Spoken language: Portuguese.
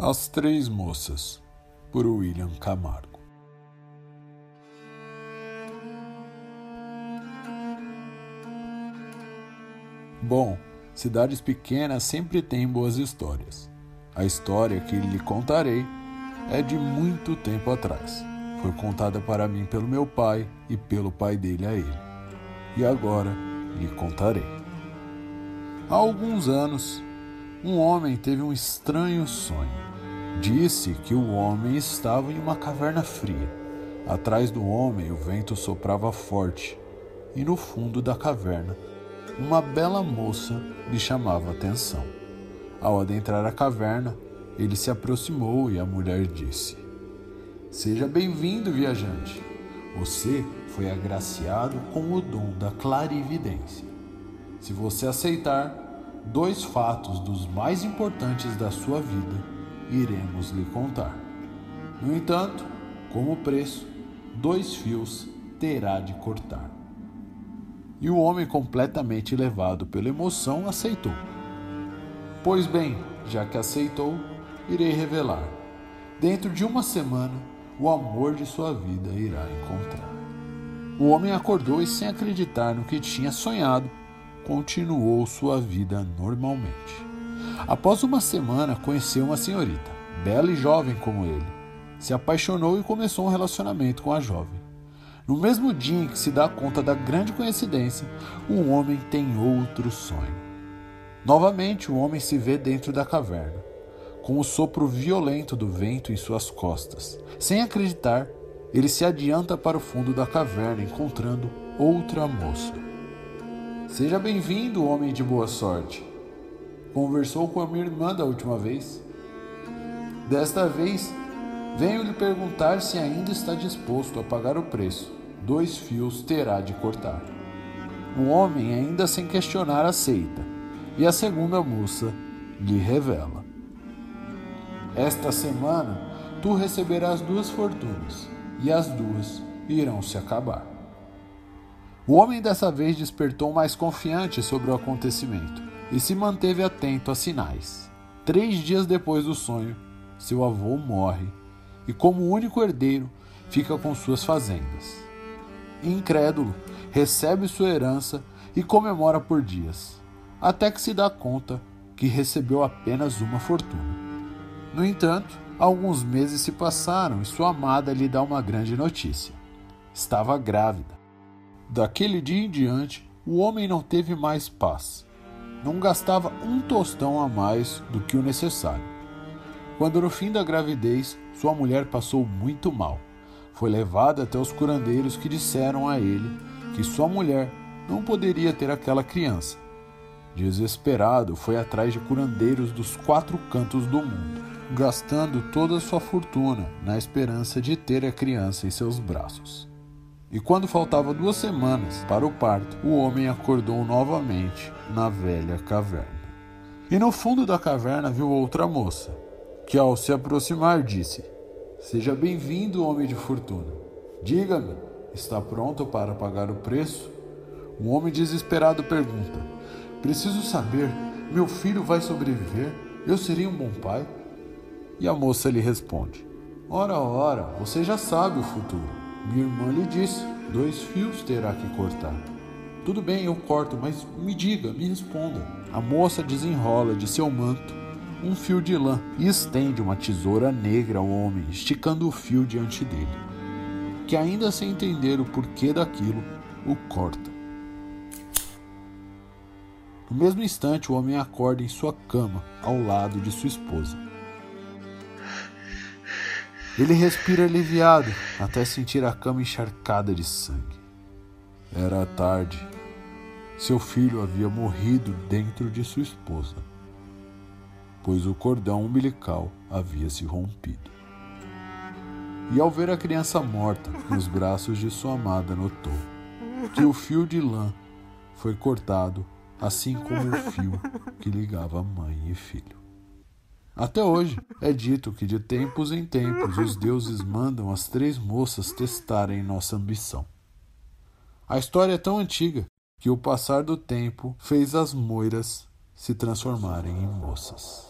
As Três Moças, por William Camargo. Bom, cidades pequenas sempre têm boas histórias. A história que lhe contarei é de muito tempo atrás. Foi contada para mim pelo meu pai e pelo pai dele a ele. E agora lhe contarei. Há alguns anos, um homem teve um estranho sonho. Disse que o homem estava em uma caverna fria. Atrás do homem o vento soprava forte, e no fundo da caverna uma bela moça lhe chamava a atenção. Ao adentrar a caverna, ele se aproximou e a mulher disse: Seja bem-vindo, viajante. Você foi agraciado com o dom da clarividência. Se você aceitar, dois fatos dos mais importantes da sua vida iremos lhe contar. No entanto, como preço, dois fios terá de cortar. E o homem, completamente levado pela emoção, aceitou. Pois bem, já que aceitou, irei revelar. Dentro de uma semana, o amor de sua vida irá encontrar. O homem acordou e, sem acreditar no que tinha sonhado, continuou sua vida normalmente. Após uma semana, conheceu uma senhorita, bela e jovem como ele. Se apaixonou e começou um relacionamento com a jovem. No mesmo dia em que se dá conta da grande coincidência, o homem tem outro sonho. Novamente, o homem se vê dentro da caverna, com o sopro violento do vento em suas costas. Sem acreditar, ele se adianta para o fundo da caverna, encontrando outra moça. Seja bem-vindo, homem de boa sorte. Conversou com a minha irmã da última vez. Desta vez, venho lhe perguntar se ainda está disposto a pagar o preço. Dois fios terá de cortar. O homem, ainda sem questionar, aceita, e a segunda moça lhe revela: Esta semana tu receberás duas fortunas, e as duas irão se acabar. O homem dessa vez despertou mais confiante sobre o acontecimento e se manteve atento a sinais. Três dias depois do sonho, seu avô morre e, como único herdeiro, fica com suas fazendas. Incrédulo, recebe sua herança e comemora por dias, até que se dá conta que recebeu apenas uma fortuna. No entanto, alguns meses se passaram e sua amada lhe dá uma grande notícia. Estava grávida. Daquele dia em diante, o homem não teve mais paz não gastava um tostão a mais do que o necessário. Quando no fim da gravidez, sua mulher passou muito mal. Foi levada até os curandeiros que disseram a ele que sua mulher não poderia ter aquela criança. Desesperado, foi atrás de curandeiros dos quatro cantos do mundo, gastando toda a sua fortuna na esperança de ter a criança em seus braços. E quando faltava duas semanas para o parto, o homem acordou novamente na velha caverna. E no fundo da caverna viu outra moça, que ao se aproximar disse: Seja bem-vindo, homem de fortuna. Diga-me, está pronto para pagar o preço? O homem desesperado pergunta: Preciso saber, meu filho vai sobreviver? Eu serei um bom pai? E a moça lhe responde: Ora, ora, você já sabe o futuro. Minha irmã lhe disse: dois fios terá que cortar. Tudo bem, eu corto, mas me diga, me responda. A moça desenrola de seu manto um fio de lã e estende uma tesoura negra ao homem, esticando o fio diante dele, que ainda sem entender o porquê daquilo, o corta. No mesmo instante, o homem acorda em sua cama, ao lado de sua esposa. Ele respira aliviado até sentir a cama encharcada de sangue. Era tarde. Seu filho havia morrido dentro de sua esposa, pois o cordão umbilical havia se rompido. E ao ver a criança morta nos braços de sua amada, notou que o fio de lã foi cortado, assim como o fio que ligava mãe e filho. Até hoje é dito que de tempos em tempos os deuses mandam as três moças testarem nossa ambição. A história é tão antiga que o passar do tempo fez as moiras se transformarem em moças.